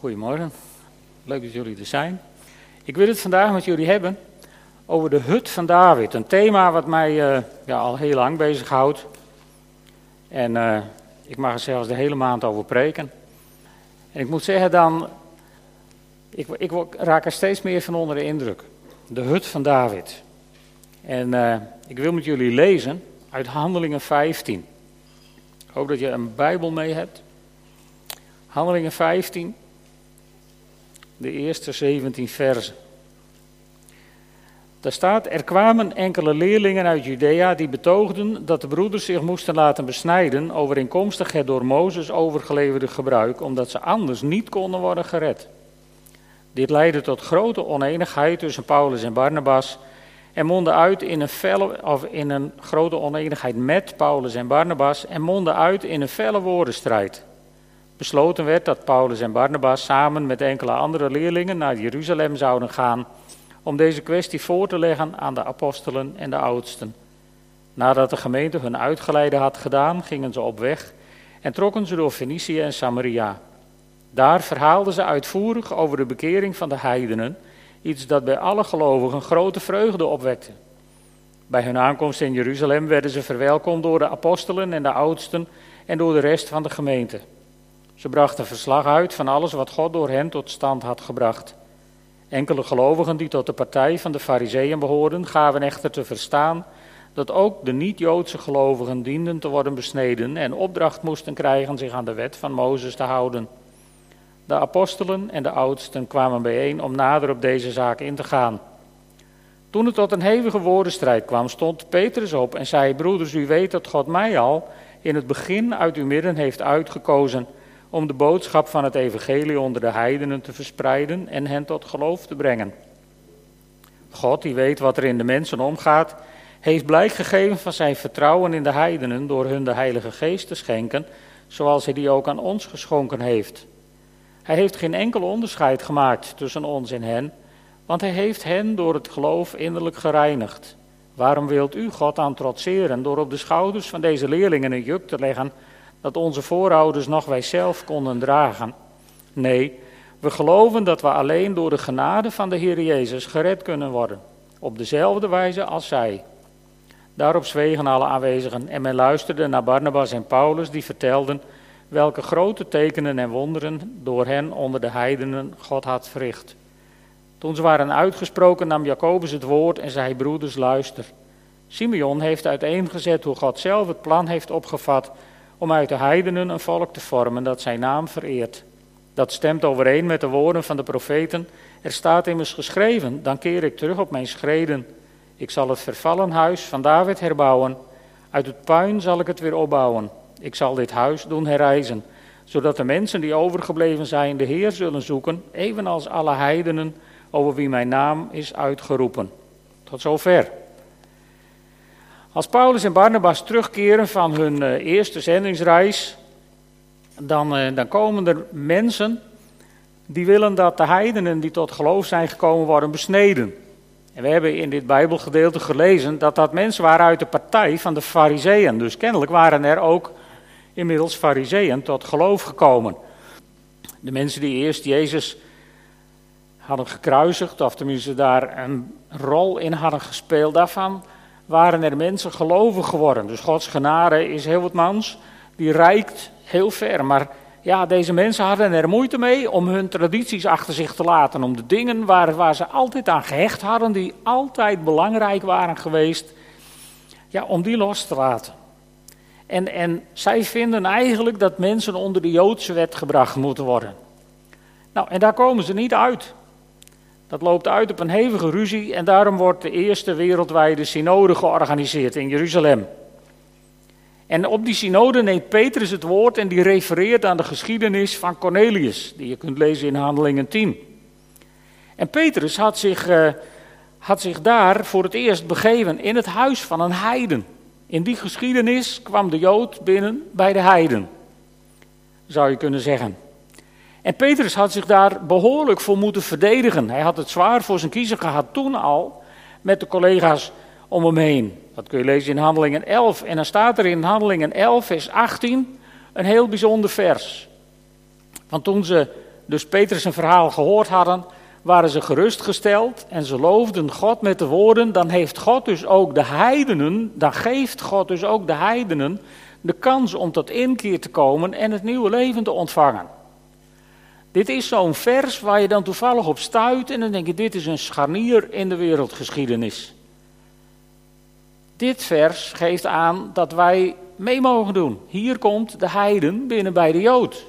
Goedemorgen, leuk dat jullie er zijn. Ik wil het vandaag met jullie hebben over de hut van David. Een thema wat mij uh, ja, al heel lang bezighoudt. En uh, ik mag er zelfs de hele maand over preken. En ik moet zeggen dan, ik, ik raak er steeds meer van onder de indruk. De hut van David. En uh, ik wil met jullie lezen uit Handelingen 15. Ik hoop dat je een Bijbel mee hebt. Handelingen 15, de eerste 17 versen. Daar staat, er kwamen enkele leerlingen uit Judea die betoogden dat de broeders zich moesten laten besnijden overeenkomstig het door Mozes overgeleverde gebruik, omdat ze anders niet konden worden gered. Dit leidde tot grote oneenigheid tussen Paulus en Barnabas en mondde uit in een, felle, of in een grote oneenigheid met Paulus en Barnabas en mondde uit in een felle woordenstrijd. Besloten werd dat Paulus en Barnabas samen met enkele andere leerlingen naar Jeruzalem zouden gaan om deze kwestie voor te leggen aan de apostelen en de oudsten. Nadat de gemeente hun uitgeleide had gedaan, gingen ze op weg en trokken ze door Fenicië en Samaria. Daar verhaalden ze uitvoerig over de bekering van de heidenen, iets dat bij alle gelovigen grote vreugde opwekte. Bij hun aankomst in Jeruzalem werden ze verwelkomd door de apostelen en de oudsten en door de rest van de gemeente. Ze brachten verslag uit van alles wat God door hen tot stand had gebracht. Enkele gelovigen die tot de partij van de Fariseeën behoorden, gaven echter te verstaan dat ook de niet-Joodse gelovigen dienden te worden besneden en opdracht moesten krijgen zich aan de wet van Mozes te houden. De apostelen en de oudsten kwamen bijeen om nader op deze zaak in te gaan. Toen het tot een hevige woordenstrijd kwam, stond Petrus op en zei: Broeders, u weet dat God mij al in het begin uit uw midden heeft uitgekozen om de boodschap van het evangelie onder de heidenen te verspreiden en hen tot geloof te brengen. God, die weet wat er in de mensen omgaat, heeft blijk gegeven van zijn vertrouwen in de heidenen door hun de Heilige Geest te schenken, zoals hij die ook aan ons geschonken heeft. Hij heeft geen enkel onderscheid gemaakt tussen ons en hen, want hij heeft hen door het geloof innerlijk gereinigd. Waarom wilt u God aan trotseren door op de schouders van deze leerlingen een juk te leggen dat onze voorouders nog wij zelf konden dragen. Nee, we geloven dat we alleen door de genade van de Heer Jezus gered kunnen worden, op dezelfde wijze als zij. Daarop zwegen alle aanwezigen en men luisterde naar Barnabas en Paulus, die vertelden welke grote tekenen en wonderen door hen onder de heidenen God had verricht. Toen ze waren uitgesproken, nam Jacobus het woord en zei: Broeders, luister. Simeon heeft uiteengezet hoe God zelf het plan heeft opgevat om uit de heidenen een volk te vormen dat zijn naam vereert. Dat stemt overeen met de woorden van de profeten. Er staat immers geschreven: Dan keer ik terug op mijn schreden. Ik zal het vervallen huis van David herbouwen. Uit het puin zal ik het weer opbouwen. Ik zal dit huis doen herrijzen, zodat de mensen die overgebleven zijn de Heer zullen zoeken, evenals alle heidenen over wie mijn naam is uitgeroepen. Tot zover. Als Paulus en Barnabas terugkeren van hun uh, eerste zendingsreis, dan, uh, dan komen er mensen die willen dat de heidenen die tot geloof zijn gekomen worden besneden. En we hebben in dit Bijbelgedeelte gelezen dat dat mensen waren uit de partij van de Fariseeën. Dus kennelijk waren er ook inmiddels Fariseeën tot geloof gekomen. De mensen die eerst Jezus hadden gekruisigd, of tenminste daar een rol in hadden gespeeld, daarvan waren er mensen gelovig geworden. Dus Gods genade is heel wat mans, die reikt heel ver. Maar ja, deze mensen hadden er moeite mee om hun tradities achter zich te laten. Om de dingen waar, waar ze altijd aan gehecht hadden, die altijd belangrijk waren geweest, ja, om die los te laten. En, en zij vinden eigenlijk dat mensen onder de Joodse wet gebracht moeten worden. Nou, en daar komen ze niet uit. Dat loopt uit op een hevige ruzie en daarom wordt de eerste wereldwijde synode georganiseerd in Jeruzalem. En op die synode neemt Petrus het woord en die refereert aan de geschiedenis van Cornelius, die je kunt lezen in Handelingen 10. En Petrus had zich, uh, had zich daar voor het eerst begeven in het huis van een heiden. In die geschiedenis kwam de Jood binnen bij de heiden, zou je kunnen zeggen. En Petrus had zich daar behoorlijk voor moeten verdedigen. Hij had het zwaar voor zijn kiezer gehad toen al, met de collega's om hem heen. Dat kun je lezen in Handelingen 11. En dan staat er in Handelingen 11, vers 18, een heel bijzonder vers. Want toen ze dus Petrus een verhaal gehoord hadden, waren ze gerustgesteld en ze loofden God met de woorden, dan heeft God dus ook de heidenen, dan geeft God dus ook de heidenen de kans om tot inkeer te komen en het nieuwe leven te ontvangen. Dit is zo'n vers waar je dan toevallig op stuit en dan denk je, dit is een scharnier in de wereldgeschiedenis. Dit vers geeft aan dat wij mee mogen doen. Hier komt de heiden binnen bij de Jood.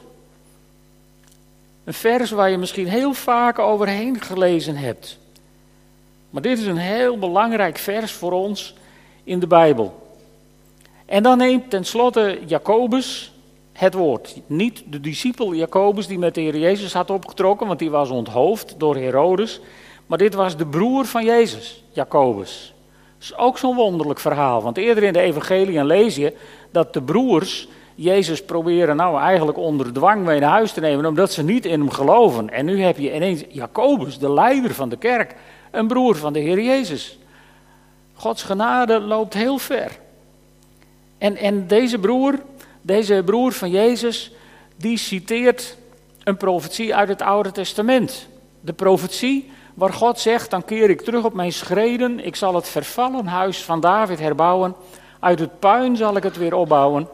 Een vers waar je misschien heel vaak overheen gelezen hebt. Maar dit is een heel belangrijk vers voor ons in de Bijbel. En dan neemt tenslotte Jacobus het woord. Niet de discipel Jacobus die met de Heer Jezus had opgetrokken, want die was onthoofd door Herodes. Maar dit was de broer van Jezus, Jacobus. Dat is ook zo'n wonderlijk verhaal. Want eerder in de evangelie lees je dat de broers Jezus proberen nou eigenlijk onder dwang mee naar huis te nemen, omdat ze niet in hem geloven. En nu heb je ineens Jacobus, de leider van de kerk, een broer van de Heer Jezus. Gods genade loopt heel ver. En, en deze broer, deze broer van Jezus, die citeert een profetie uit het Oude Testament. De profetie waar God zegt, dan keer ik terug op mijn schreden, ik zal het vervallen huis van David herbouwen, uit het puin zal ik het weer opbouwen,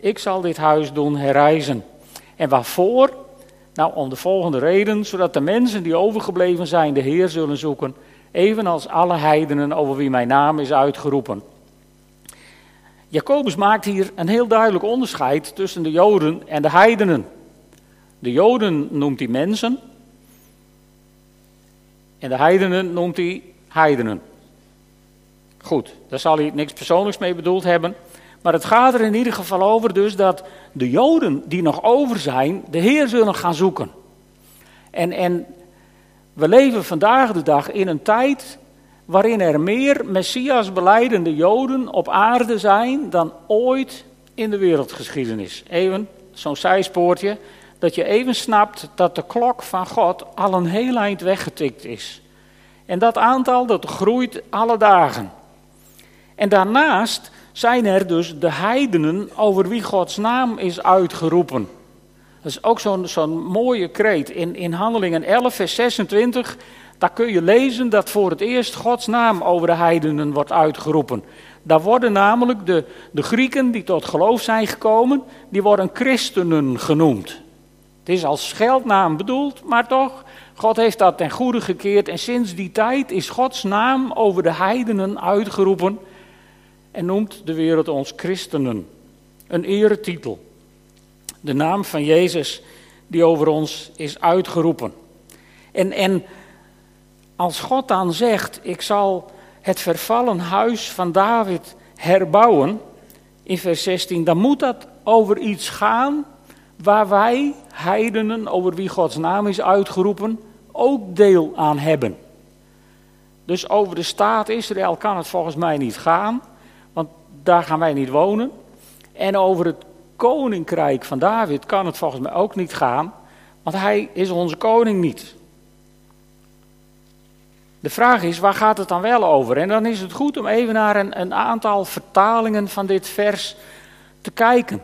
ik zal dit huis doen herrijzen. En waarvoor? Nou, om de volgende reden, zodat de mensen die overgebleven zijn de Heer zullen zoeken, evenals alle heidenen over wie mijn naam is uitgeroepen. Jacobus maakt hier een heel duidelijk onderscheid tussen de Joden en de heidenen. De Joden noemt hij mensen en de heidenen noemt hij heidenen. Goed, daar zal hij niks persoonlijks mee bedoeld hebben. Maar het gaat er in ieder geval over dus dat de Joden die nog over zijn, de Heer zullen gaan zoeken. En, en we leven vandaag de dag in een tijd waarin er meer Messias beleidende Joden op aarde zijn dan ooit in de wereldgeschiedenis. Even zo'n zijspoortje, dat je even snapt dat de klok van God al een heel eind weggetikt is. En dat aantal dat groeit alle dagen. En daarnaast zijn er dus de heidenen over wie Gods naam is uitgeroepen. Dat is ook zo'n zo'n mooie kreet. In, in Handelingen 11, vers 26, daar kun je lezen dat voor het eerst Gods naam over de heidenen wordt uitgeroepen. Daar worden namelijk de, de Grieken die tot geloof zijn gekomen, die worden christenen genoemd. Het is als scheldnaam bedoeld, maar toch, God heeft dat ten goede gekeerd en sinds die tijd is Gods naam over de heidenen uitgeroepen en noemt de wereld ons christenen. Een eretitel. De naam van Jezus die over ons is uitgeroepen. En, en als God dan zegt, ik zal het vervallen huis van David herbouwen, in vers 16, dan moet dat over iets gaan waar wij, heidenen, over wie Gods naam is uitgeroepen, ook deel aan hebben. Dus over de staat Israël kan het volgens mij niet gaan daar gaan wij niet wonen. En over het koninkrijk van David kan het volgens mij ook niet gaan, want hij is onze koning niet. De vraag is, waar gaat het dan wel over? En dan is het goed om even naar een, een aantal vertalingen van dit vers te kijken.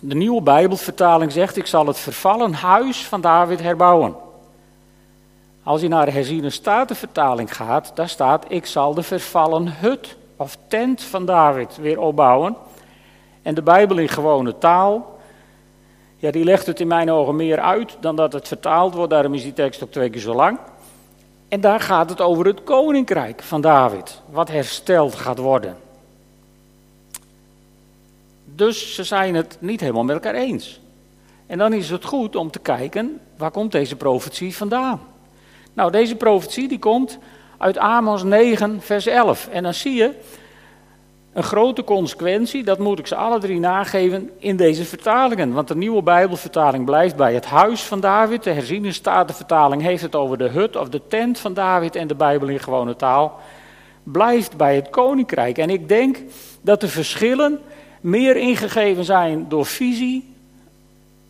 De nieuwe Bijbelvertaling zegt, ik zal het vervallen huis van David herbouwen. Als je naar de herziene statenvertaling gaat, daar staat, ik zal de vervallen hut of tent van David weer opbouwen. En de Bijbel in gewone taal, ja, die legt het in mijn ogen meer uit dan dat het vertaald wordt. Daarom is die tekst ook twee keer zo lang. En daar gaat het over het koninkrijk van David, wat hersteld gaat worden. Dus ze zijn het niet helemaal met elkaar eens. En dan is het goed om te kijken, waar komt deze profetie vandaan? Nou, deze profetie die komt uit Amos 9, vers 11. En dan zie je een grote consequentie, dat moet ik ze alle drie nageven in deze vertalingen. Want de nieuwe Bijbelvertaling blijft bij het huis van David. De herziene statenvertaling heeft het over de hut of de tent van David. En de Bijbel in gewone taal blijft bij het koninkrijk. En ik denk dat de verschillen meer ingegeven zijn door visie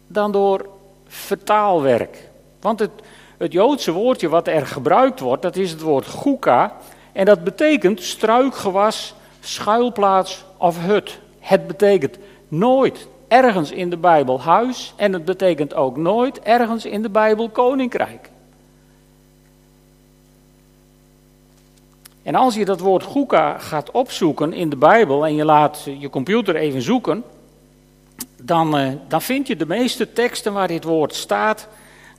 dan door vertaalwerk. Want het, het Joodse woordje wat er gebruikt wordt, dat is het woord guka. En dat betekent struikgewas, schuilplaats of hut. Het betekent nooit ergens in de Bijbel huis en het betekent ook nooit ergens in de Bijbel koninkrijk. En als je dat woord Guka gaat opzoeken in de Bijbel en je laat je computer even zoeken, dan, uh, dan vind je de meeste teksten waar dit woord staat,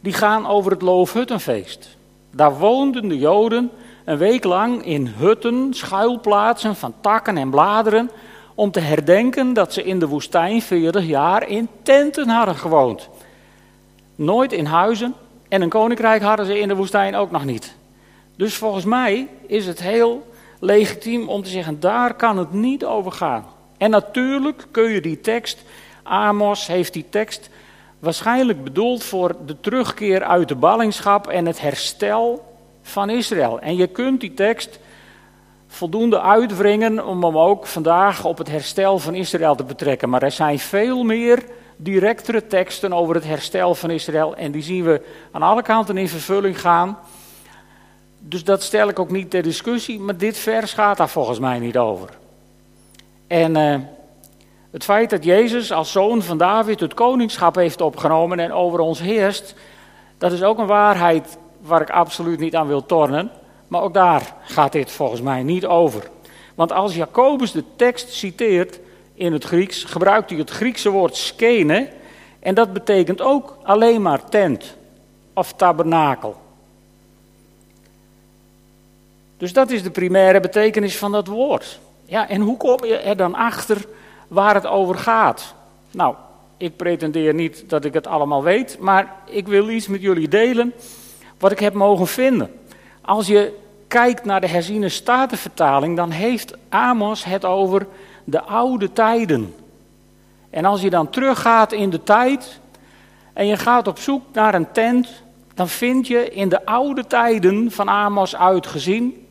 die gaan over het Loofhuttenfeest. Daar woonden de Joden een week lang in hutten, schuilplaatsen van takken en bladeren, om te herdenken dat ze in de woestijn 40 jaar in tenten hadden gewoond. Nooit in huizen en een koninkrijk hadden ze in de woestijn ook nog niet. Dus volgens mij is het heel legitiem om te zeggen, daar kan het niet over gaan. En natuurlijk kun je die tekst, Amos heeft die tekst waarschijnlijk bedoeld voor de terugkeer uit de ballingschap en het herstel van Israël. En je kunt die tekst voldoende uitwringen om hem ook vandaag op het herstel van Israël te betrekken. Maar er zijn veel meer directere teksten over het herstel van Israël en die zien we aan alle kanten in vervulling gaan. Dus dat stel ik ook niet ter discussie, maar dit vers gaat daar volgens mij niet over. En uh, het feit dat Jezus als zoon van David het koningschap heeft opgenomen en over ons heerst, dat is ook een waarheid waar ik absoluut niet aan wil tornen. Maar ook daar gaat dit volgens mij niet over. Want als Jacobus de tekst citeert in het Grieks, gebruikt hij het Griekse woord skene. En dat betekent ook alleen maar tent of tabernakel. Dus dat is de primaire betekenis van dat woord. Ja, en hoe kom je er dan achter waar het over gaat? Nou, ik pretendeer niet dat ik het allemaal weet, maar ik wil iets met jullie delen wat ik heb mogen vinden. Als je kijkt naar de herziene statenvertaling, dan heeft Amos het over de oude tijden. En als je dan teruggaat in de tijd en je gaat op zoek naar een tent, dan vind je in de oude tijden van Amos uitgezien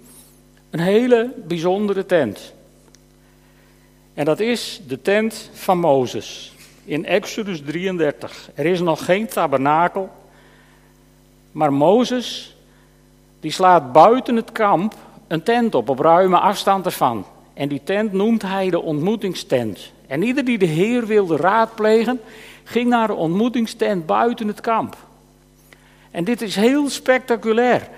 een hele bijzondere tent. En dat is de tent van Mozes in Exodus 33. Er is nog geen tabernakel, maar Mozes die slaat buiten het kamp een tent op, op ruime afstand ervan. En die tent noemt hij de ontmoetingstent. En ieder die de Heer wilde raadplegen, ging naar de ontmoetingstent buiten het kamp. En dit is heel spectaculair.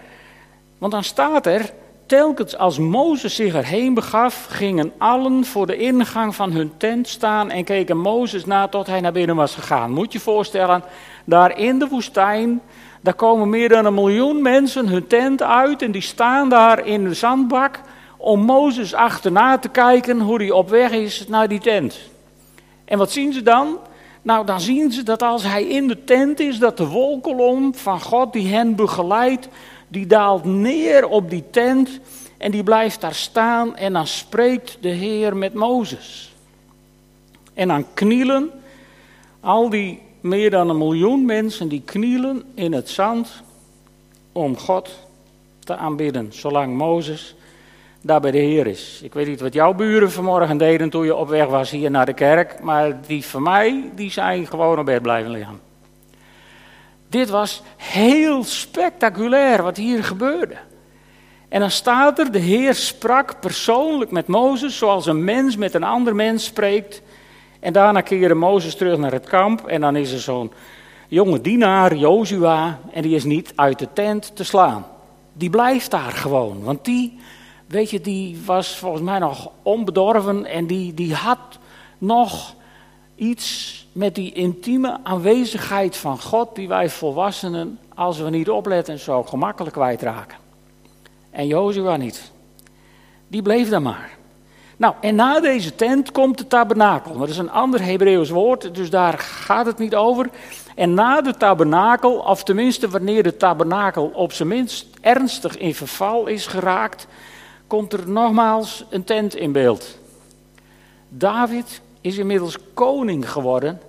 Want dan staat er, telkens als Mozes zich erheen begaf, gingen allen voor de ingang van hun tent staan en keken Mozes na tot hij naar binnen was gegaan. Moet je voorstellen, daar in de woestijn, daar komen meer dan een miljoen mensen hun tent uit en die staan daar in de zandbak om Mozes achterna te kijken hoe hij op weg is naar die tent. En wat zien ze dan? Nou, dan zien ze dat als hij in de tent is, dat de wolkolom van God die hen begeleidt, die daalt neer op die tent en die blijft daar staan en dan spreekt de Heer met Mozes. En dan knielen al die meer dan een miljoen mensen die knielen in het zand om God te aanbidden, zolang Mozes daar bij de Heer is. Ik weet niet wat jouw buren vanmorgen deden toen je op weg was hier naar de kerk, maar die van mij, die zijn gewoon op bed blijven liggen. Dit was heel spectaculair wat hier gebeurde. En dan staat er, de Heer sprak persoonlijk met Mozes zoals een mens met een ander mens spreekt. En daarna keerde Mozes terug naar het kamp en dan is er zo'n jonge dienaar, Jozua, en die is niet uit de tent te slaan. Die blijft daar gewoon, want die, weet je, die was volgens mij nog onbedorven en die, die had nog iets met die intieme aanwezigheid van God die wij volwassenen, als we niet opletten, zo gemakkelijk kwijtraken. En Jozua niet. Die bleef daar maar. Nou, en na deze tent komt de tabernakel. Dat is een ander Hebreeuws woord, dus daar gaat het niet over. En na de tabernakel, of tenminste wanneer de tabernakel op zijn minst ernstig in verval is geraakt, komt er nogmaals een tent in beeld. David is inmiddels koning geworden.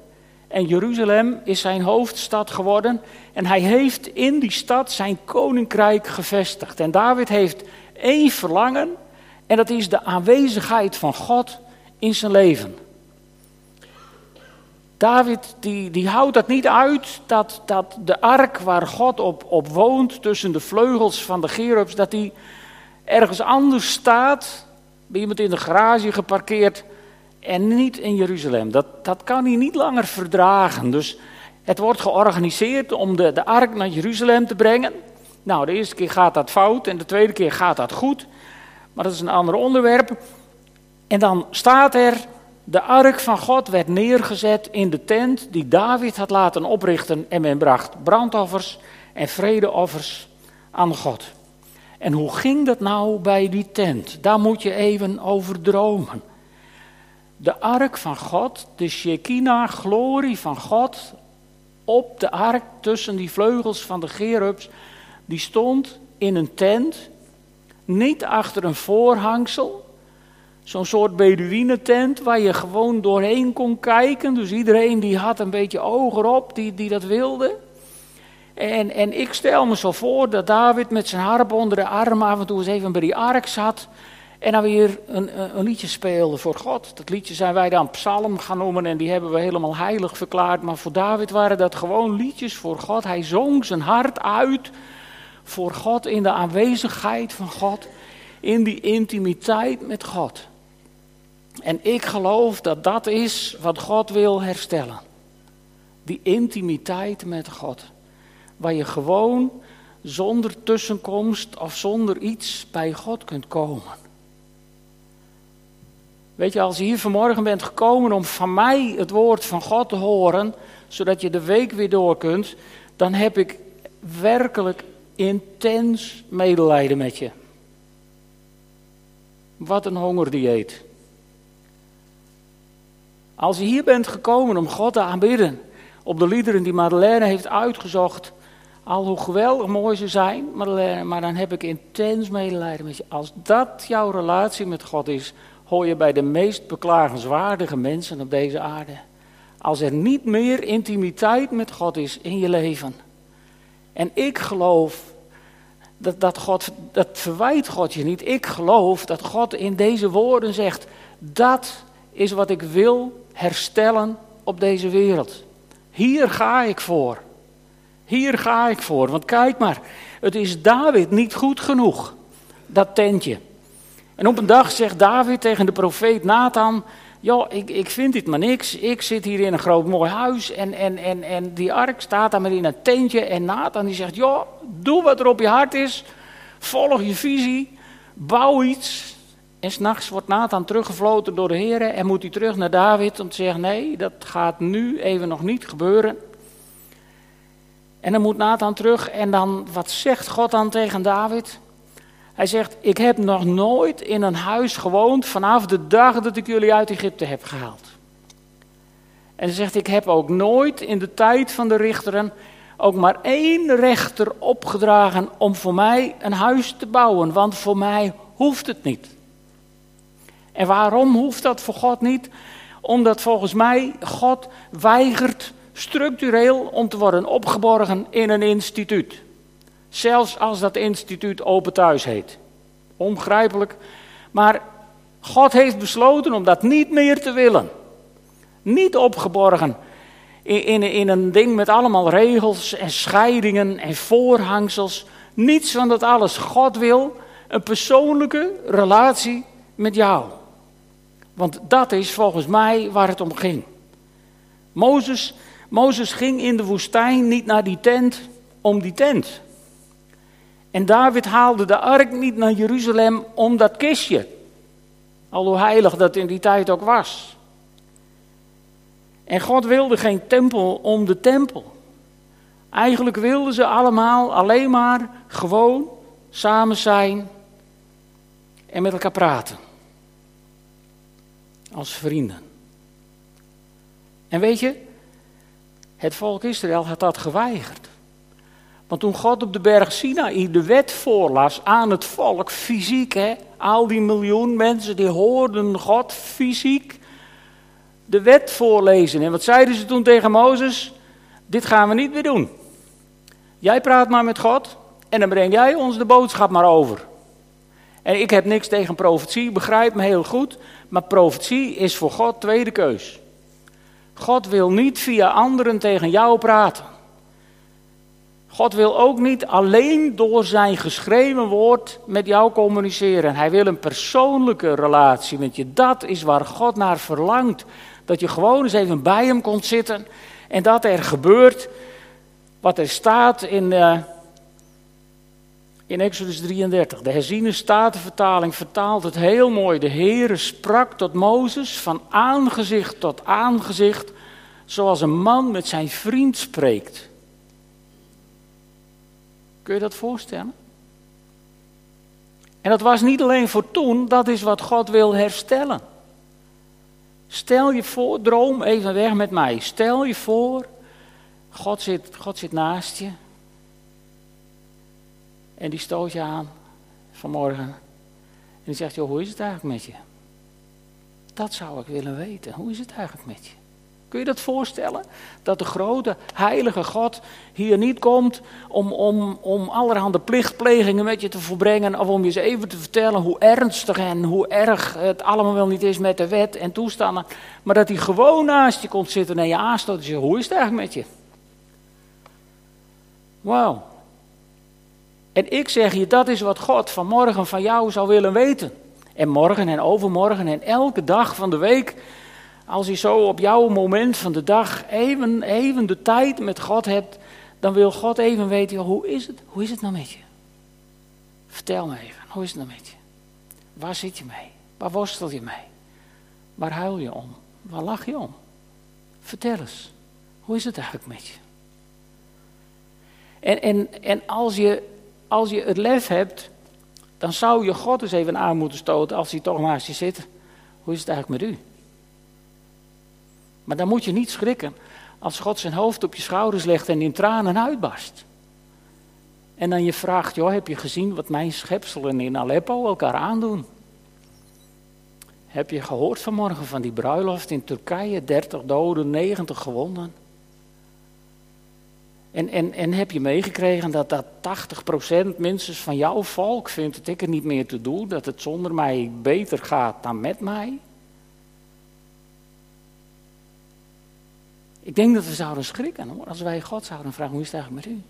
En Jeruzalem is zijn hoofdstad geworden. En hij heeft in die stad zijn koninkrijk gevestigd. En David heeft één verlangen. En dat is de aanwezigheid van God in zijn leven. David die, die houdt dat niet uit dat, dat de ark waar God op, op woont tussen de vleugels van de Gerubs, dat die ergens anders staat, bij iemand in de garage geparkeerd en niet in Jeruzalem. Dat, dat kan hij niet langer verdragen. Dus het wordt georganiseerd om de, de ark naar Jeruzalem te brengen. Nou, de eerste keer gaat dat fout en de tweede keer gaat dat goed. Maar dat is een ander onderwerp. En dan staat er, de ark van God werd neergezet in de tent die David had laten oprichten. En men bracht brandoffers en vredeoffers aan God. En hoe ging dat nou bij die tent? Daar moet je even over dromen. De ark van God, de Shekinah, glorie van God, op de ark tussen die vleugels van de gerubs, die stond in een tent, niet achter een voorhangsel, zo'n soort Beduïnentent waar je gewoon doorheen kon kijken. Dus iedereen die had een beetje oog erop, die, die dat wilde. En, en ik stel me zo voor dat David met zijn harp onder de arm af en toe eens even bij die ark zat. En dan weer een, een, liedje speelde voor God. Dat liedje zijn wij dan psalm gaan noemen en die hebben we helemaal heilig verklaard. Maar voor David waren dat gewoon liedjes voor God. Hij zong zijn hart uit voor God in de aanwezigheid van God. In die intimiteit met God. En ik geloof dat dat is wat God wil herstellen. Die intimiteit met God. Waar je gewoon zonder tussenkomst of zonder iets bij God kunt komen. Weet je, als je hier vanmorgen bent gekomen om van mij het woord van God te horen, zodat je de week weer door kunt, dan heb ik werkelijk intens medelijden met je. Wat een hongerdieet. Als je hier bent gekomen om God te aanbidden, op de liederen die Madeleine heeft uitgezocht, al hoe geweldig mooi ze zijn, Madeleine, maar dan heb ik intens medelijden met je. Als dat jouw relatie met God is, hoor je bij de meest beklagenswaardige mensen op deze aarde. Als er niet meer intimiteit met God is in je leven. En ik geloof dat, dat God, dat verwijt God je niet. Ik geloof dat God in deze woorden zegt, dat is wat ik wil herstellen op deze wereld. Hier ga ik voor. Hier ga ik voor. Want kijk maar, het is David niet goed genoeg, dat tentje. En op een dag zegt David tegen de profeet Nathan: Joh, ik, ik vind dit maar niks. Ik zit hier in een groot mooi huis en, en, en, en die ark staat daar maar in een tentje. En Nathan die zegt: Joh, doe wat er op je hart is. Volg je visie. Bouw iets. En s'nachts wordt Nathan teruggefloten door de heren en moet hij terug naar David om te zeggen: Nee, dat gaat nu even nog niet gebeuren. En dan moet Nathan terug en dan, wat zegt God dan tegen David? Hij zegt, ik heb nog nooit in een huis gewoond vanaf de dag dat ik jullie uit Egypte heb gehaald. En hij zegt, ik heb ook nooit in de tijd van de richteren ook maar één rechter opgedragen om voor mij een huis te bouwen, want voor mij hoeft het niet. En waarom hoeft dat voor God niet? Omdat volgens mij God weigert structureel om te worden opgeborgen in een instituut. Zelfs als dat instituut Open Thuis heet. Ongrijpelijk. Maar God heeft besloten om dat niet meer te willen. Niet opgeborgen in een ding met allemaal regels en scheidingen en voorhangsels. Niets van dat alles. God wil een persoonlijke relatie met jou. Want dat is volgens mij waar het om ging. Mozes, Mozes ging in de woestijn niet naar die tent om die tent. En David haalde de ark niet naar Jeruzalem om dat kistje. Al hoe heilig dat in die tijd ook was. En God wilde geen tempel om de tempel. Eigenlijk wilden ze allemaal alleen maar gewoon samen zijn en met elkaar praten. Als vrienden. En weet je, het volk Israël had dat geweigerd. Want toen God op de berg Sinaï de wet voorlas aan het volk, fysiek hè, al die miljoen mensen die hoorden God fysiek de wet voorlezen. En wat zeiden ze toen tegen Mozes? Dit gaan we niet meer doen. Jij praat maar met God en dan breng jij ons de boodschap maar over. En ik heb niks tegen profetie, begrijp me heel goed, maar profetie is voor God tweede keus. God wil niet via anderen tegen jou praten. God wil ook niet alleen door zijn geschreven woord met jou communiceren. Hij wil een persoonlijke relatie met je. Dat is waar God naar verlangt. Dat je gewoon eens even bij hem komt zitten en dat er gebeurt wat er staat in, uh, in Exodus 33. De herziene statenvertaling vertaalt het heel mooi. De Heere sprak tot Mozes van aangezicht tot aangezicht, zoals een man met zijn vriend spreekt. Kun je dat voorstellen? En dat was niet alleen voor toen, dat is wat God wil herstellen. Stel je voor, droom even weg met mij. Stel je voor, God zit, God zit naast je. En die stoot je aan vanmorgen. En die zegt, joh, hoe is het eigenlijk met je? Dat zou ik willen weten. Hoe is het eigenlijk met je? Kun je dat voorstellen? Dat de grote, heilige God hier niet komt om, om, om allerhande plichtplegingen met je te volbrengen. Of om je eens even te vertellen hoe ernstig en hoe erg het allemaal wel niet is met de wet en toestanden. Maar dat hij gewoon naast je komt zitten en je aanstoot en zegt, hoe is het eigenlijk met je? Wauw. En ik zeg je, dat is wat God vanmorgen van jou zou willen weten. En morgen en overmorgen en elke dag van de week als je zo op jouw moment van de dag even, even de tijd met God hebt, dan wil God even weten, hoe is het? Hoe is het nou met je? Vertel me even, hoe is het nou met je? Waar zit je mee? Waar worstel je mee? Waar huil je om? Waar lach je om? Vertel eens, hoe is het eigenlijk met je? En, en, en als, je, als je het lef hebt, dan zou je God eens even aan moeten stoten als hij toch naast je zit. Hoe is het eigenlijk met u? Maar dan moet je niet schrikken als God zijn hoofd op je schouders legt en in tranen uitbarst. En dan je vraagt, joh, heb je gezien wat mijn schepselen in Aleppo elkaar aandoen? Heb je gehoord vanmorgen van die bruiloft in Turkije, 30 doden, 90 gewonden? En, en, en heb je meegekregen dat dat 80% minstens van jouw volk vindt dat ik er niet meer te doen, dat het zonder mij beter gaat dan met mij? Ik denk dat we zouden schrikken hoor, als wij God zouden vragen, hoe is het eigenlijk met u?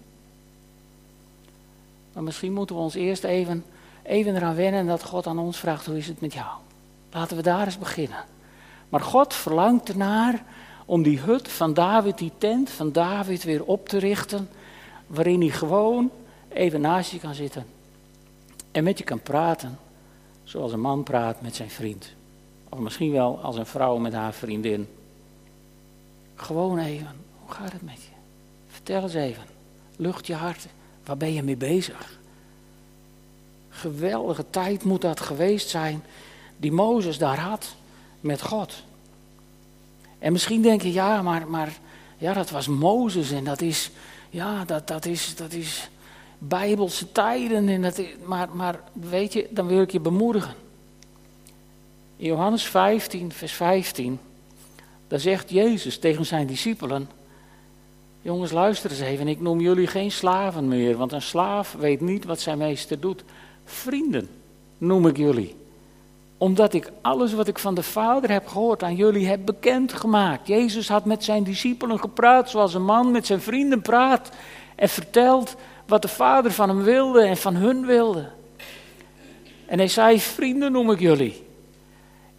Maar misschien moeten we ons eerst even, even eraan wennen dat God aan ons vraagt, hoe is het met jou? Laten we daar eens beginnen. Maar God verlangt ernaar om die hut van David, die tent van David weer op te richten, waarin hij gewoon even naast je kan zitten en met je kan praten, zoals een man praat met zijn vriend. Of misschien wel als een vrouw met haar vriendin. Gewoon even, hoe gaat het met je? Vertel eens even. Lucht je hart. Waar ben je mee bezig? Geweldige tijd moet dat geweest zijn die Mozes daar had met God. En misschien denk je, ja, maar, maar ja, dat was Mozes en dat is, ja, dat, dat is, dat is bijbelse tijden. En dat maar, maar weet je, dan wil ik je bemoedigen. Johannes 15, vers 15 dan zegt Jezus tegen zijn discipelen: Jongens, luister eens even, ik noem jullie geen slaven meer, want een slaaf weet niet wat zijn meester doet. Vrienden noem ik jullie omdat ik alles wat ik van de Vader heb gehoord aan jullie heb bekendgemaakt. Jezus had met zijn discipelen gepraat zoals een man met zijn vrienden praat. En vertelt wat de Vader van hem wilde en van hun wilde. En hij zei, vrienden noem ik jullie.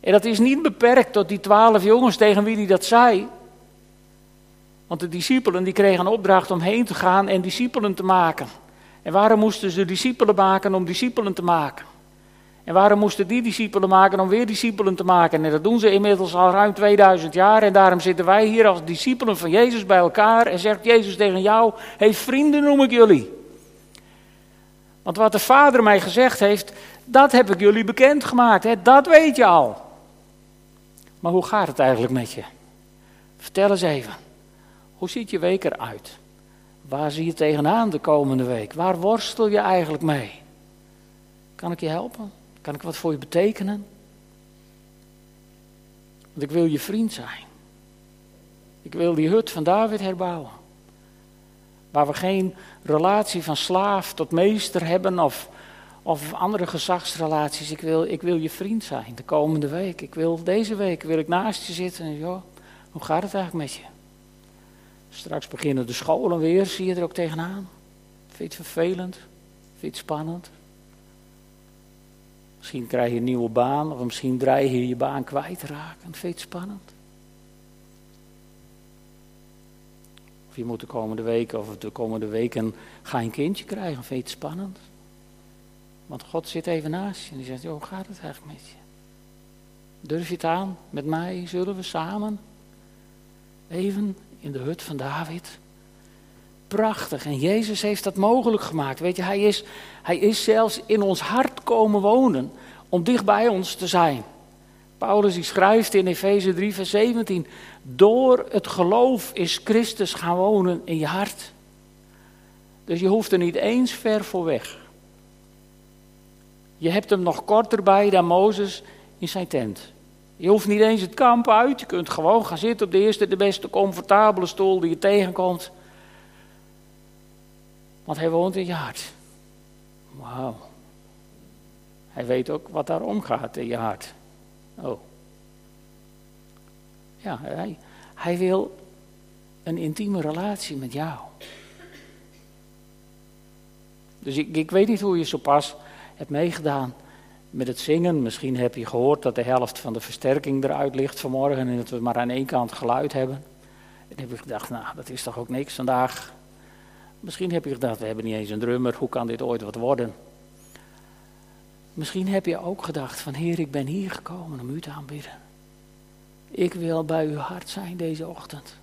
En dat is niet beperkt tot die twaalf jongens tegen wie hij dat zei. Want de discipelen die kregen een opdracht om heen te gaan en discipelen te maken. En waarom moesten ze discipelen maken om discipelen te maken? En waarom moesten die discipelen maken om weer discipelen te maken? En dat doen ze inmiddels al ruim 2000 jaar. En daarom zitten wij hier als discipelen van Jezus bij elkaar. En zegt Jezus tegen jou: Hé vrienden noem ik jullie. Want wat de Vader mij gezegd heeft, dat heb ik jullie bekendgemaakt. Hè? Dat weet je al. Maar hoe gaat het eigenlijk met je? Vertel eens even. Hoe ziet je week eruit? Waar zie je tegenaan de komende week? Waar worstel je eigenlijk mee? Kan ik je helpen? Kan ik wat voor je betekenen? Want ik wil je vriend zijn. Ik wil die hut van David herbouwen. Waar we geen relatie van slaaf tot meester hebben of of andere gezagsrelaties. Ik wil, ik wil je vriend zijn de komende week. Ik wil deze week wil ik naast je zitten. En joh, hoe gaat het eigenlijk met je? Straks beginnen de scholen weer, zie je er ook tegenaan. Vind je het vervelend? Vind je het spannend? Misschien krijg je een nieuwe baan of misschien dreig je je baan kwijt te raken. Vind je het spannend? Of je moet de komende weken of de komende weken ga je een kindje krijgen. Vind je het spannend? Want God zit even naast je en die zegt, hoe gaat het eigenlijk met je? Durf je het aan? Met mij zullen we samen even in de hut van David. Prachtig. En Jezus heeft dat mogelijk gemaakt. Weet je, hij is, hij is zelfs in ons hart komen wonen om dicht bij ons te zijn. Paulus die schrijft in Efeze 3, vers 17: Door het geloof is Christus gaan wonen in je hart. Dus je hoeft er niet eens ver voor weg. Je hebt hem nog korter bij dan Mozes in zijn tent. Je hoeft niet eens het kamp uit. Je kunt gewoon gaan zitten op de eerste, de beste, comfortabele stoel die je tegenkomt. Want hij woont in je hart. Wauw. Hij weet ook wat daar omgaat in je hart. Oh. Ja, hij, hij wil een intieme relatie met jou. Dus ik, ik weet niet hoe je zo pas hebt meegedaan met het zingen. Misschien heb je gehoord dat de helft van de versterking eruit ligt vanmorgen en dat we maar aan één kant geluid hebben. En heb ik gedacht, nou, dat is toch ook niks vandaag. Misschien heb je gedacht, we hebben niet eens een drummer, hoe kan dit ooit wat worden? Misschien heb je ook gedacht van, Heer, ik ben hier gekomen om u te aanbidden. Ik wil bij uw hart zijn deze ochtend.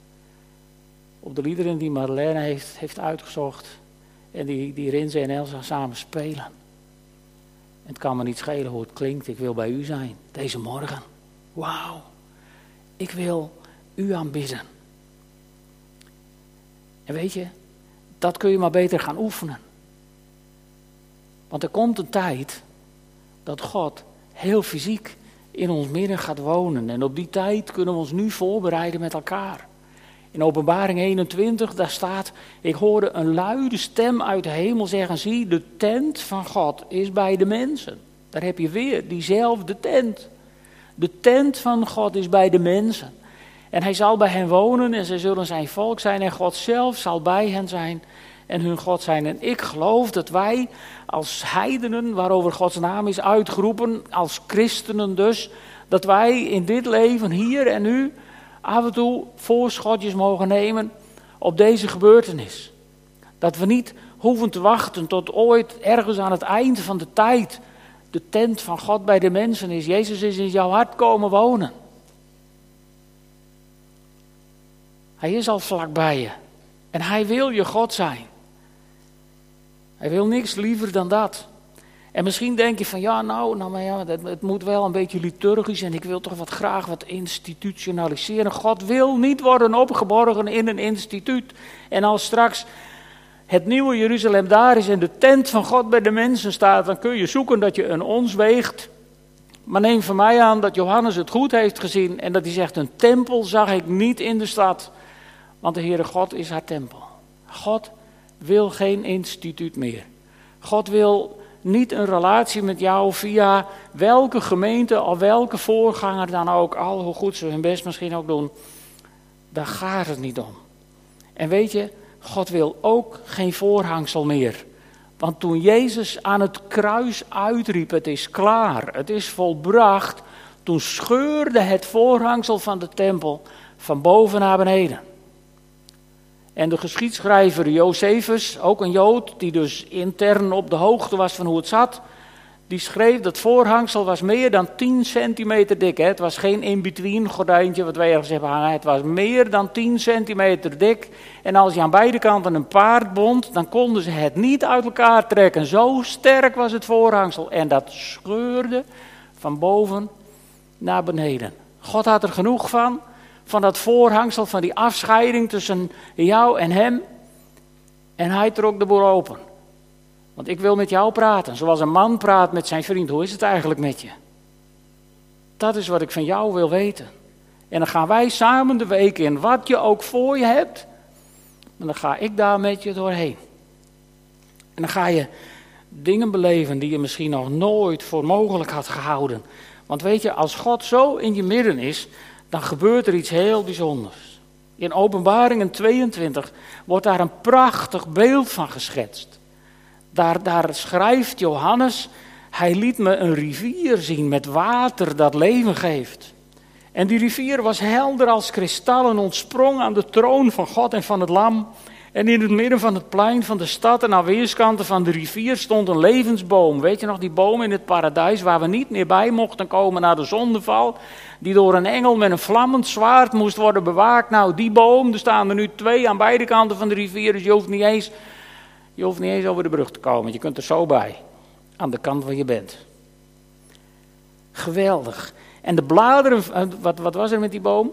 Op de liederen die Marlene heeft, heeft uitgezocht en die, die Rinze en Elsa samen spelen. Het kan me niet schelen hoe het klinkt. Ik wil bij u zijn deze morgen. Wauw. Ik wil u aanbidden. En weet je, dat kun je maar beter gaan oefenen. Want er komt een tijd dat God heel fysiek in ons midden gaat wonen. En op die tijd kunnen we ons nu voorbereiden met elkaar. In Openbaring 21, daar staat: Ik hoorde een luide stem uit de hemel zeggen: Zie, de tent van God is bij de mensen. Daar heb je weer diezelfde tent. De tent van God is bij de mensen. En hij zal bij hen wonen en zij zullen zijn volk zijn en God zelf zal bij hen zijn en hun God zijn. En ik geloof dat wij als heidenen, waarover Gods naam is uitgeroepen, als christenen dus, dat wij in dit leven hier en nu af en toe voorschotjes mogen nemen op deze gebeurtenis. Dat we niet hoeven te wachten tot ooit ergens aan het eind van de tijd de tent van God bij de mensen is. Jezus is in jouw hart komen wonen. Hij is al vlakbij je. En hij wil je God zijn. Hij wil niks liever dan dat. En misschien denk je van ja, nou, nou maar ja, het, het, moet wel een beetje liturgisch en ik wil toch wat graag wat institutionaliseren. God wil niet worden opgeborgen in een instituut. En als straks het nieuwe Jeruzalem daar is en de tent van God bij de mensen staat, dan kun je zoeken dat je een ons weegt. Maar neem van mij aan dat Johannes het goed heeft gezien en dat hij zegt: Een tempel zag ik niet in de stad, want de Heere God is haar tempel. God wil geen instituut meer. God wil niet een relatie met jou via welke gemeente of welke voorganger dan ook, al hoe goed ze hun best misschien ook doen. Daar gaat het niet om. En weet je, God wil ook geen voorhangsel meer. Want toen Jezus aan het kruis uitriep: Het is klaar, het is volbracht. Toen scheurde het voorhangsel van de tempel van boven naar beneden. En de geschiedschrijver Josephus, ook een Jood, die dus intern op de hoogte was van hoe het zat, die schreef dat voorhangsel was meer dan 10 centimeter dik. Hè. Het was geen in-between gordijntje wat wij ergens hebben hangen. Het was meer dan 10 centimeter dik. En als je aan beide kanten een paard bond, dan konden ze het niet uit elkaar trekken. Zo sterk was het voorhangsel. En dat scheurde van boven naar beneden. God had er genoeg van van dat voorhangsel, van die afscheiding tussen jou en hem. En hij trok de boel open. Want ik wil met jou praten, zoals een man praat met zijn vriend. Hoe is het eigenlijk met je? Dat is wat ik van jou wil weten. En dan gaan wij samen de week in, wat je ook voor je hebt. En dan ga ik daar met je doorheen. En dan ga je dingen beleven die je misschien nog nooit voor mogelijk had gehouden. Want weet je, als God zo in je midden is, dan gebeurt er iets heel bijzonders. In Openbaringen 22 wordt daar een prachtig beeld van geschetst. Daar, daar schrijft Johannes, hij liet me een rivier zien met water dat leven geeft. En die rivier was helder als kristal en ontsprong aan de troon van God en van het Lam. En in het midden van het plein van de stad en aan weerskanten van de rivier stond een levensboom. Weet je nog, die boom in het paradijs waar we niet meer bij mochten komen na de zondeval. Die door een engel met een vlammend zwaard moest worden bewaakt. Nou, die boom, er staan er nu twee aan beide kanten van de rivier. Dus je hoeft niet eens, je hoeft niet eens over de brug te komen. Je kunt er zo bij. Aan de kant waar je bent. Geweldig. En de bladeren, eh, wat, wat was er met die boom?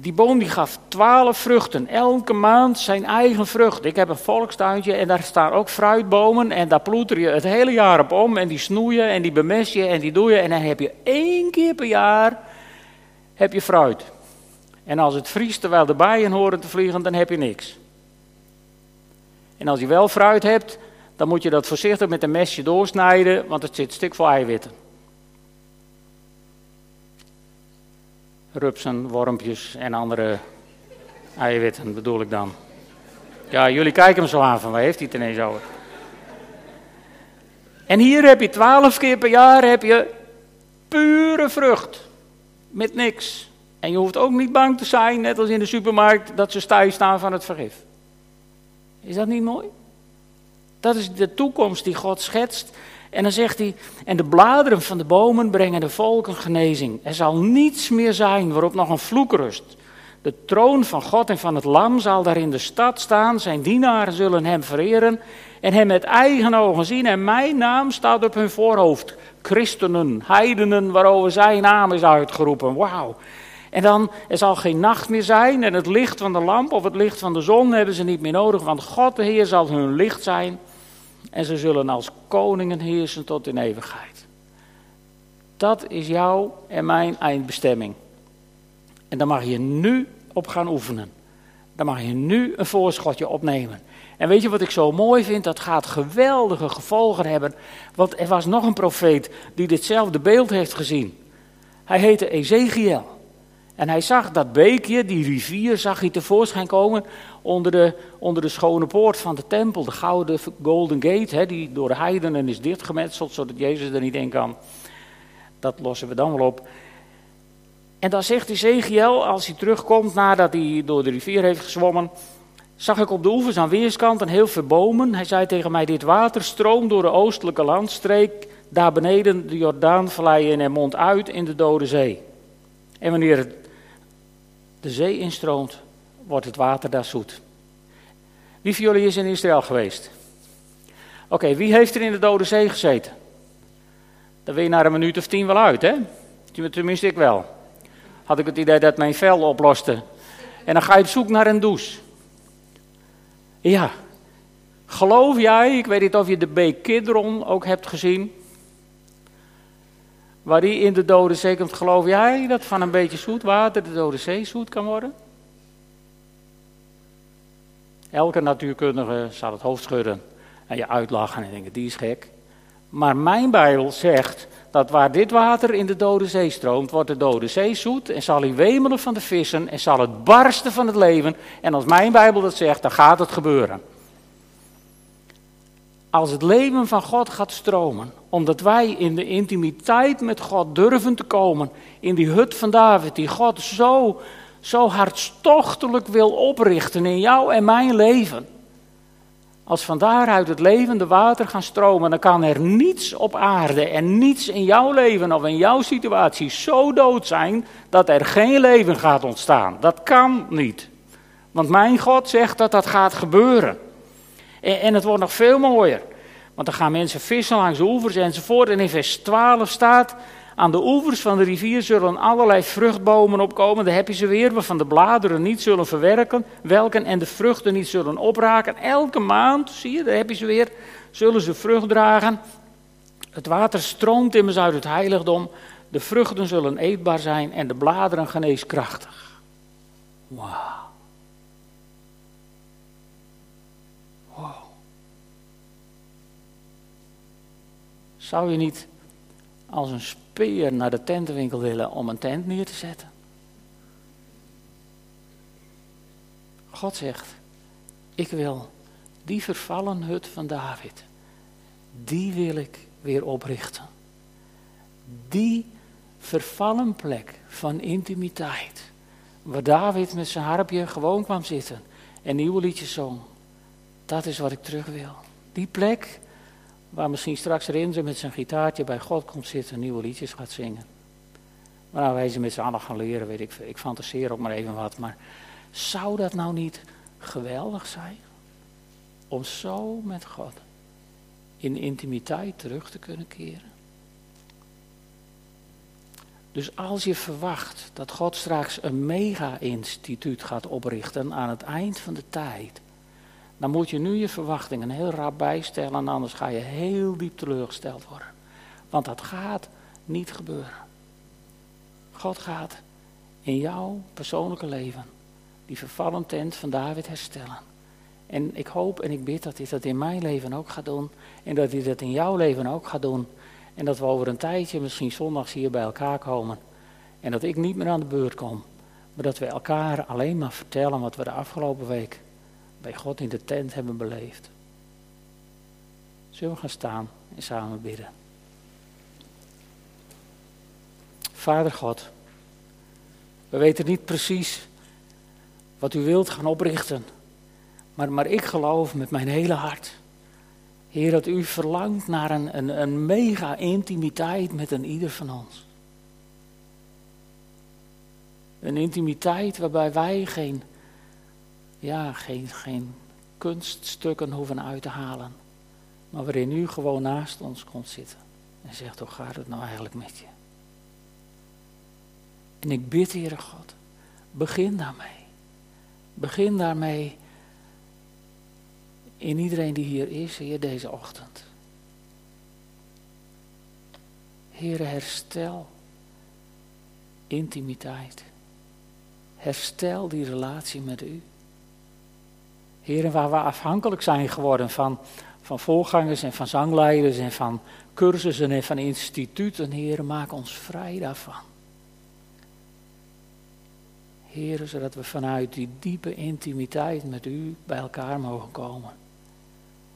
Die boom die gaf twaalf vruchten. Elke maand zijn eigen vrucht. Ik heb een volkstuintje en daar staan ook fruitbomen. En daar ploeter je het hele jaar op om. En die snoeien en die bemest je en die doe je. En dan heb je één keer per jaar heb je fruit. En als het vriest terwijl de bijen horen te vliegen, dan heb je niks. En als je wel fruit hebt, dan moet je dat voorzichtig met een mesje doorsnijden, want het zit stik vol eiwitten. Rupsen, wormpjes en andere eiwitten bedoel ik dan. Ja, jullie kijken me zo aan van waar heeft hij het ineens over? En hier heb je twaalf keer per jaar heb je pure vrucht. Met niks. En je hoeft ook niet bang te zijn, net als in de supermarkt, dat ze stijf staan van het vergif. Is dat niet mooi? Dat is de toekomst die God schetst en dan zegt hij, en de bladeren van de bomen brengen de volken genezing. Er zal niets meer zijn waarop nog een vloek rust. De troon van God en van het lam zal daar in de stad staan. Zijn dienaren zullen hem vereren en hem met eigen ogen zien. En mijn naam staat op hun voorhoofd. Christenen, heidenen waarover zijn naam is uitgeroepen. Wauw. En dan, er zal geen nacht meer zijn en het licht van de lamp of het licht van de zon hebben ze niet meer nodig. Want God de Heer zal hun licht zijn en ze zullen als koningen heersen tot in eeuwigheid. Dat is jouw en mijn eindbestemming. En daar mag je nu op gaan oefenen. Daar mag je nu een voorschotje opnemen. En weet je wat ik zo mooi vind? Dat gaat geweldige gevolgen hebben. Want er was nog een profeet die ditzelfde beeld heeft gezien. Hij heette Ezekiel. En hij zag dat beekje, die rivier, zag hij tevoorschijn komen onder de, onder de schone poort van de tempel. De gouden Golden Gate, hè, die door de heidenen is dichtgemetseld, zodat Jezus er niet in kan. Dat lossen we dan wel op. En dan zegt Ezekiel, als hij terugkomt nadat hij door de rivier heeft gezwommen, zag ik op de oevers aan weerskanten heel veel bomen. Hij zei tegen mij, dit water stroomt door de oostelijke landstreek, daar beneden de Jordaanvallei en er mondt uit in de Dode Zee. En wanneer het de zee instroomt, wordt het water daar zoet. Wie van jullie is in Israël geweest? Oké, wie heeft er in de Dode Zee gezeten? Dan wil je na een minuut of tien wel uit, hè? Tenminste, ik wel. Had ik het idee dat mijn vel oploste. En dan ga je op zoek naar een douche. Ja. Geloof jij, ik weet niet of je de beek Kidron ook hebt gezien. Waar die in de Dode Zee komt, geloof jij dat van een beetje zoet water de Dode Zee zoet kan worden? Elke natuurkundige zal het hoofd schudden en je uitlachen en denken, die is gek. Maar mijn Bijbel zegt dat waar dit water in de Dode Zee stroomt, wordt de Dode Zee zoet en zal hij wemelen van de vissen en zal het barsten van het leven. En als mijn Bijbel dat zegt, dan gaat het gebeuren. Als het leven van God gaat stromen, omdat wij in de intimiteit met God durven te komen, in die hut van David, die God zo, zo hartstochtelijk wil oprichten in jou en mijn leven. Als van daaruit het levende water gaan stromen, dan kan er niets op aarde en niets in jouw leven of in jouw situatie zo dood zijn dat er geen leven gaat ontstaan. Dat kan niet. Want mijn God zegt dat dat gaat gebeuren. En, en het wordt nog veel mooier. Want dan gaan mensen vissen langs de oevers enzovoort. En in vers 12 staat, aan de oevers van de rivier zullen allerlei vruchtbomen opkomen. Daar heb je ze weer, waarvan de bladeren niet zullen verwerken, welken en de vruchten niet zullen opraken. Elke maand, zie je, daar heb je ze weer, zullen ze vrucht dragen. Het water stroomt immers uit het heiligdom. De vruchten zullen eetbaar zijn en de bladeren geneeskrachtig. Wauw. Zou je niet als een speer naar de tentenwinkel willen om een tent neer te zetten? God zegt, ik wil die vervallen hut van David die wil ik weer oprichten. Die vervallen plek van intimiteit, waar David met zijn harpje gewoon kwam zitten en nieuwe liedjes zong. Dat is wat ik terug wil. Die plek waar misschien straks Renze met zijn gitaartje bij God komt zitten en nieuwe liedjes gaat zingen. Maar nou, wij ze met z'n allen gaan leren, weet ik Ik fantaseer ook maar even wat. Maar zou dat nou niet geweldig zijn? Om zo met God in intimiteit terug te kunnen keren. Dus als je verwacht dat God straks een mega-instituut gaat oprichten aan het eind van de tijd, dan moet je nu je verwachtingen heel rap bijstellen, anders ga je heel diep teleurgesteld worden. Want dat gaat niet gebeuren. God gaat in jouw persoonlijke leven die vervallen tent van David herstellen. En ik hoop en ik bid dat hij dat in mijn leven ook gaat doen. En dat hij dat in jouw leven ook gaat doen. En dat we over een tijdje misschien zondags hier bij elkaar komen. En dat ik niet meer aan de beurt kom. Maar dat we elkaar alleen maar vertellen wat we de afgelopen week bij God in de tent hebben beleefd. Zullen we gaan staan en samen bidden? Vader God, we weten niet precies wat u wilt gaan oprichten. Maar, maar ik geloof met mijn hele hart, Heer, dat u verlangt naar een, een, een mega intimiteit met een ieder van ons. Een intimiteit waarbij wij geen, ja, geen, geen kunststukken hoeven uit te halen. Maar waarin u gewoon naast ons komt zitten. En zegt, hoe gaat het nou eigenlijk met je? En ik bid, Heere God, begin daarmee. Begin daarmee in iedereen die hier is, Heer, deze ochtend. Heer, herstel intimiteit. Herstel die relatie met u. Heer, waar we afhankelijk zijn geworden van, van voorgangers en van zangleiders en van cursussen en van instituten, Heer, maak ons vrij daarvan. Heer, zodat we vanuit die diepe intimiteit met u bij elkaar mogen komen.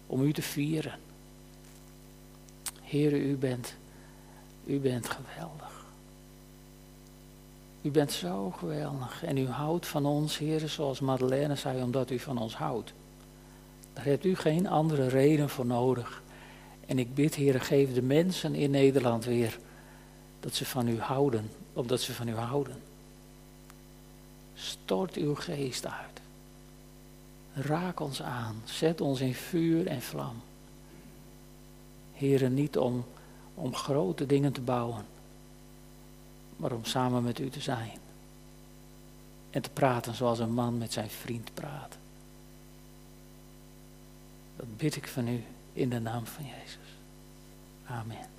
Om u te vieren. Heer, u bent, u bent geweldig. U bent zo geweldig en u houdt van ons, Heer, zoals Madeleine zei, omdat u van ons houdt. Daar hebt u geen andere reden voor nodig. En ik bid, Heer, geef de mensen in Nederland weer dat ze van u houden, omdat ze van u houden. Stort uw geest uit. Raak ons aan. Zet ons in vuur en vlam. Heren, niet om, om grote dingen te bouwen, maar om samen met u te zijn. En te praten zoals een man met zijn vriend praat. Dat bid ik van u in de naam van Jezus. Amen.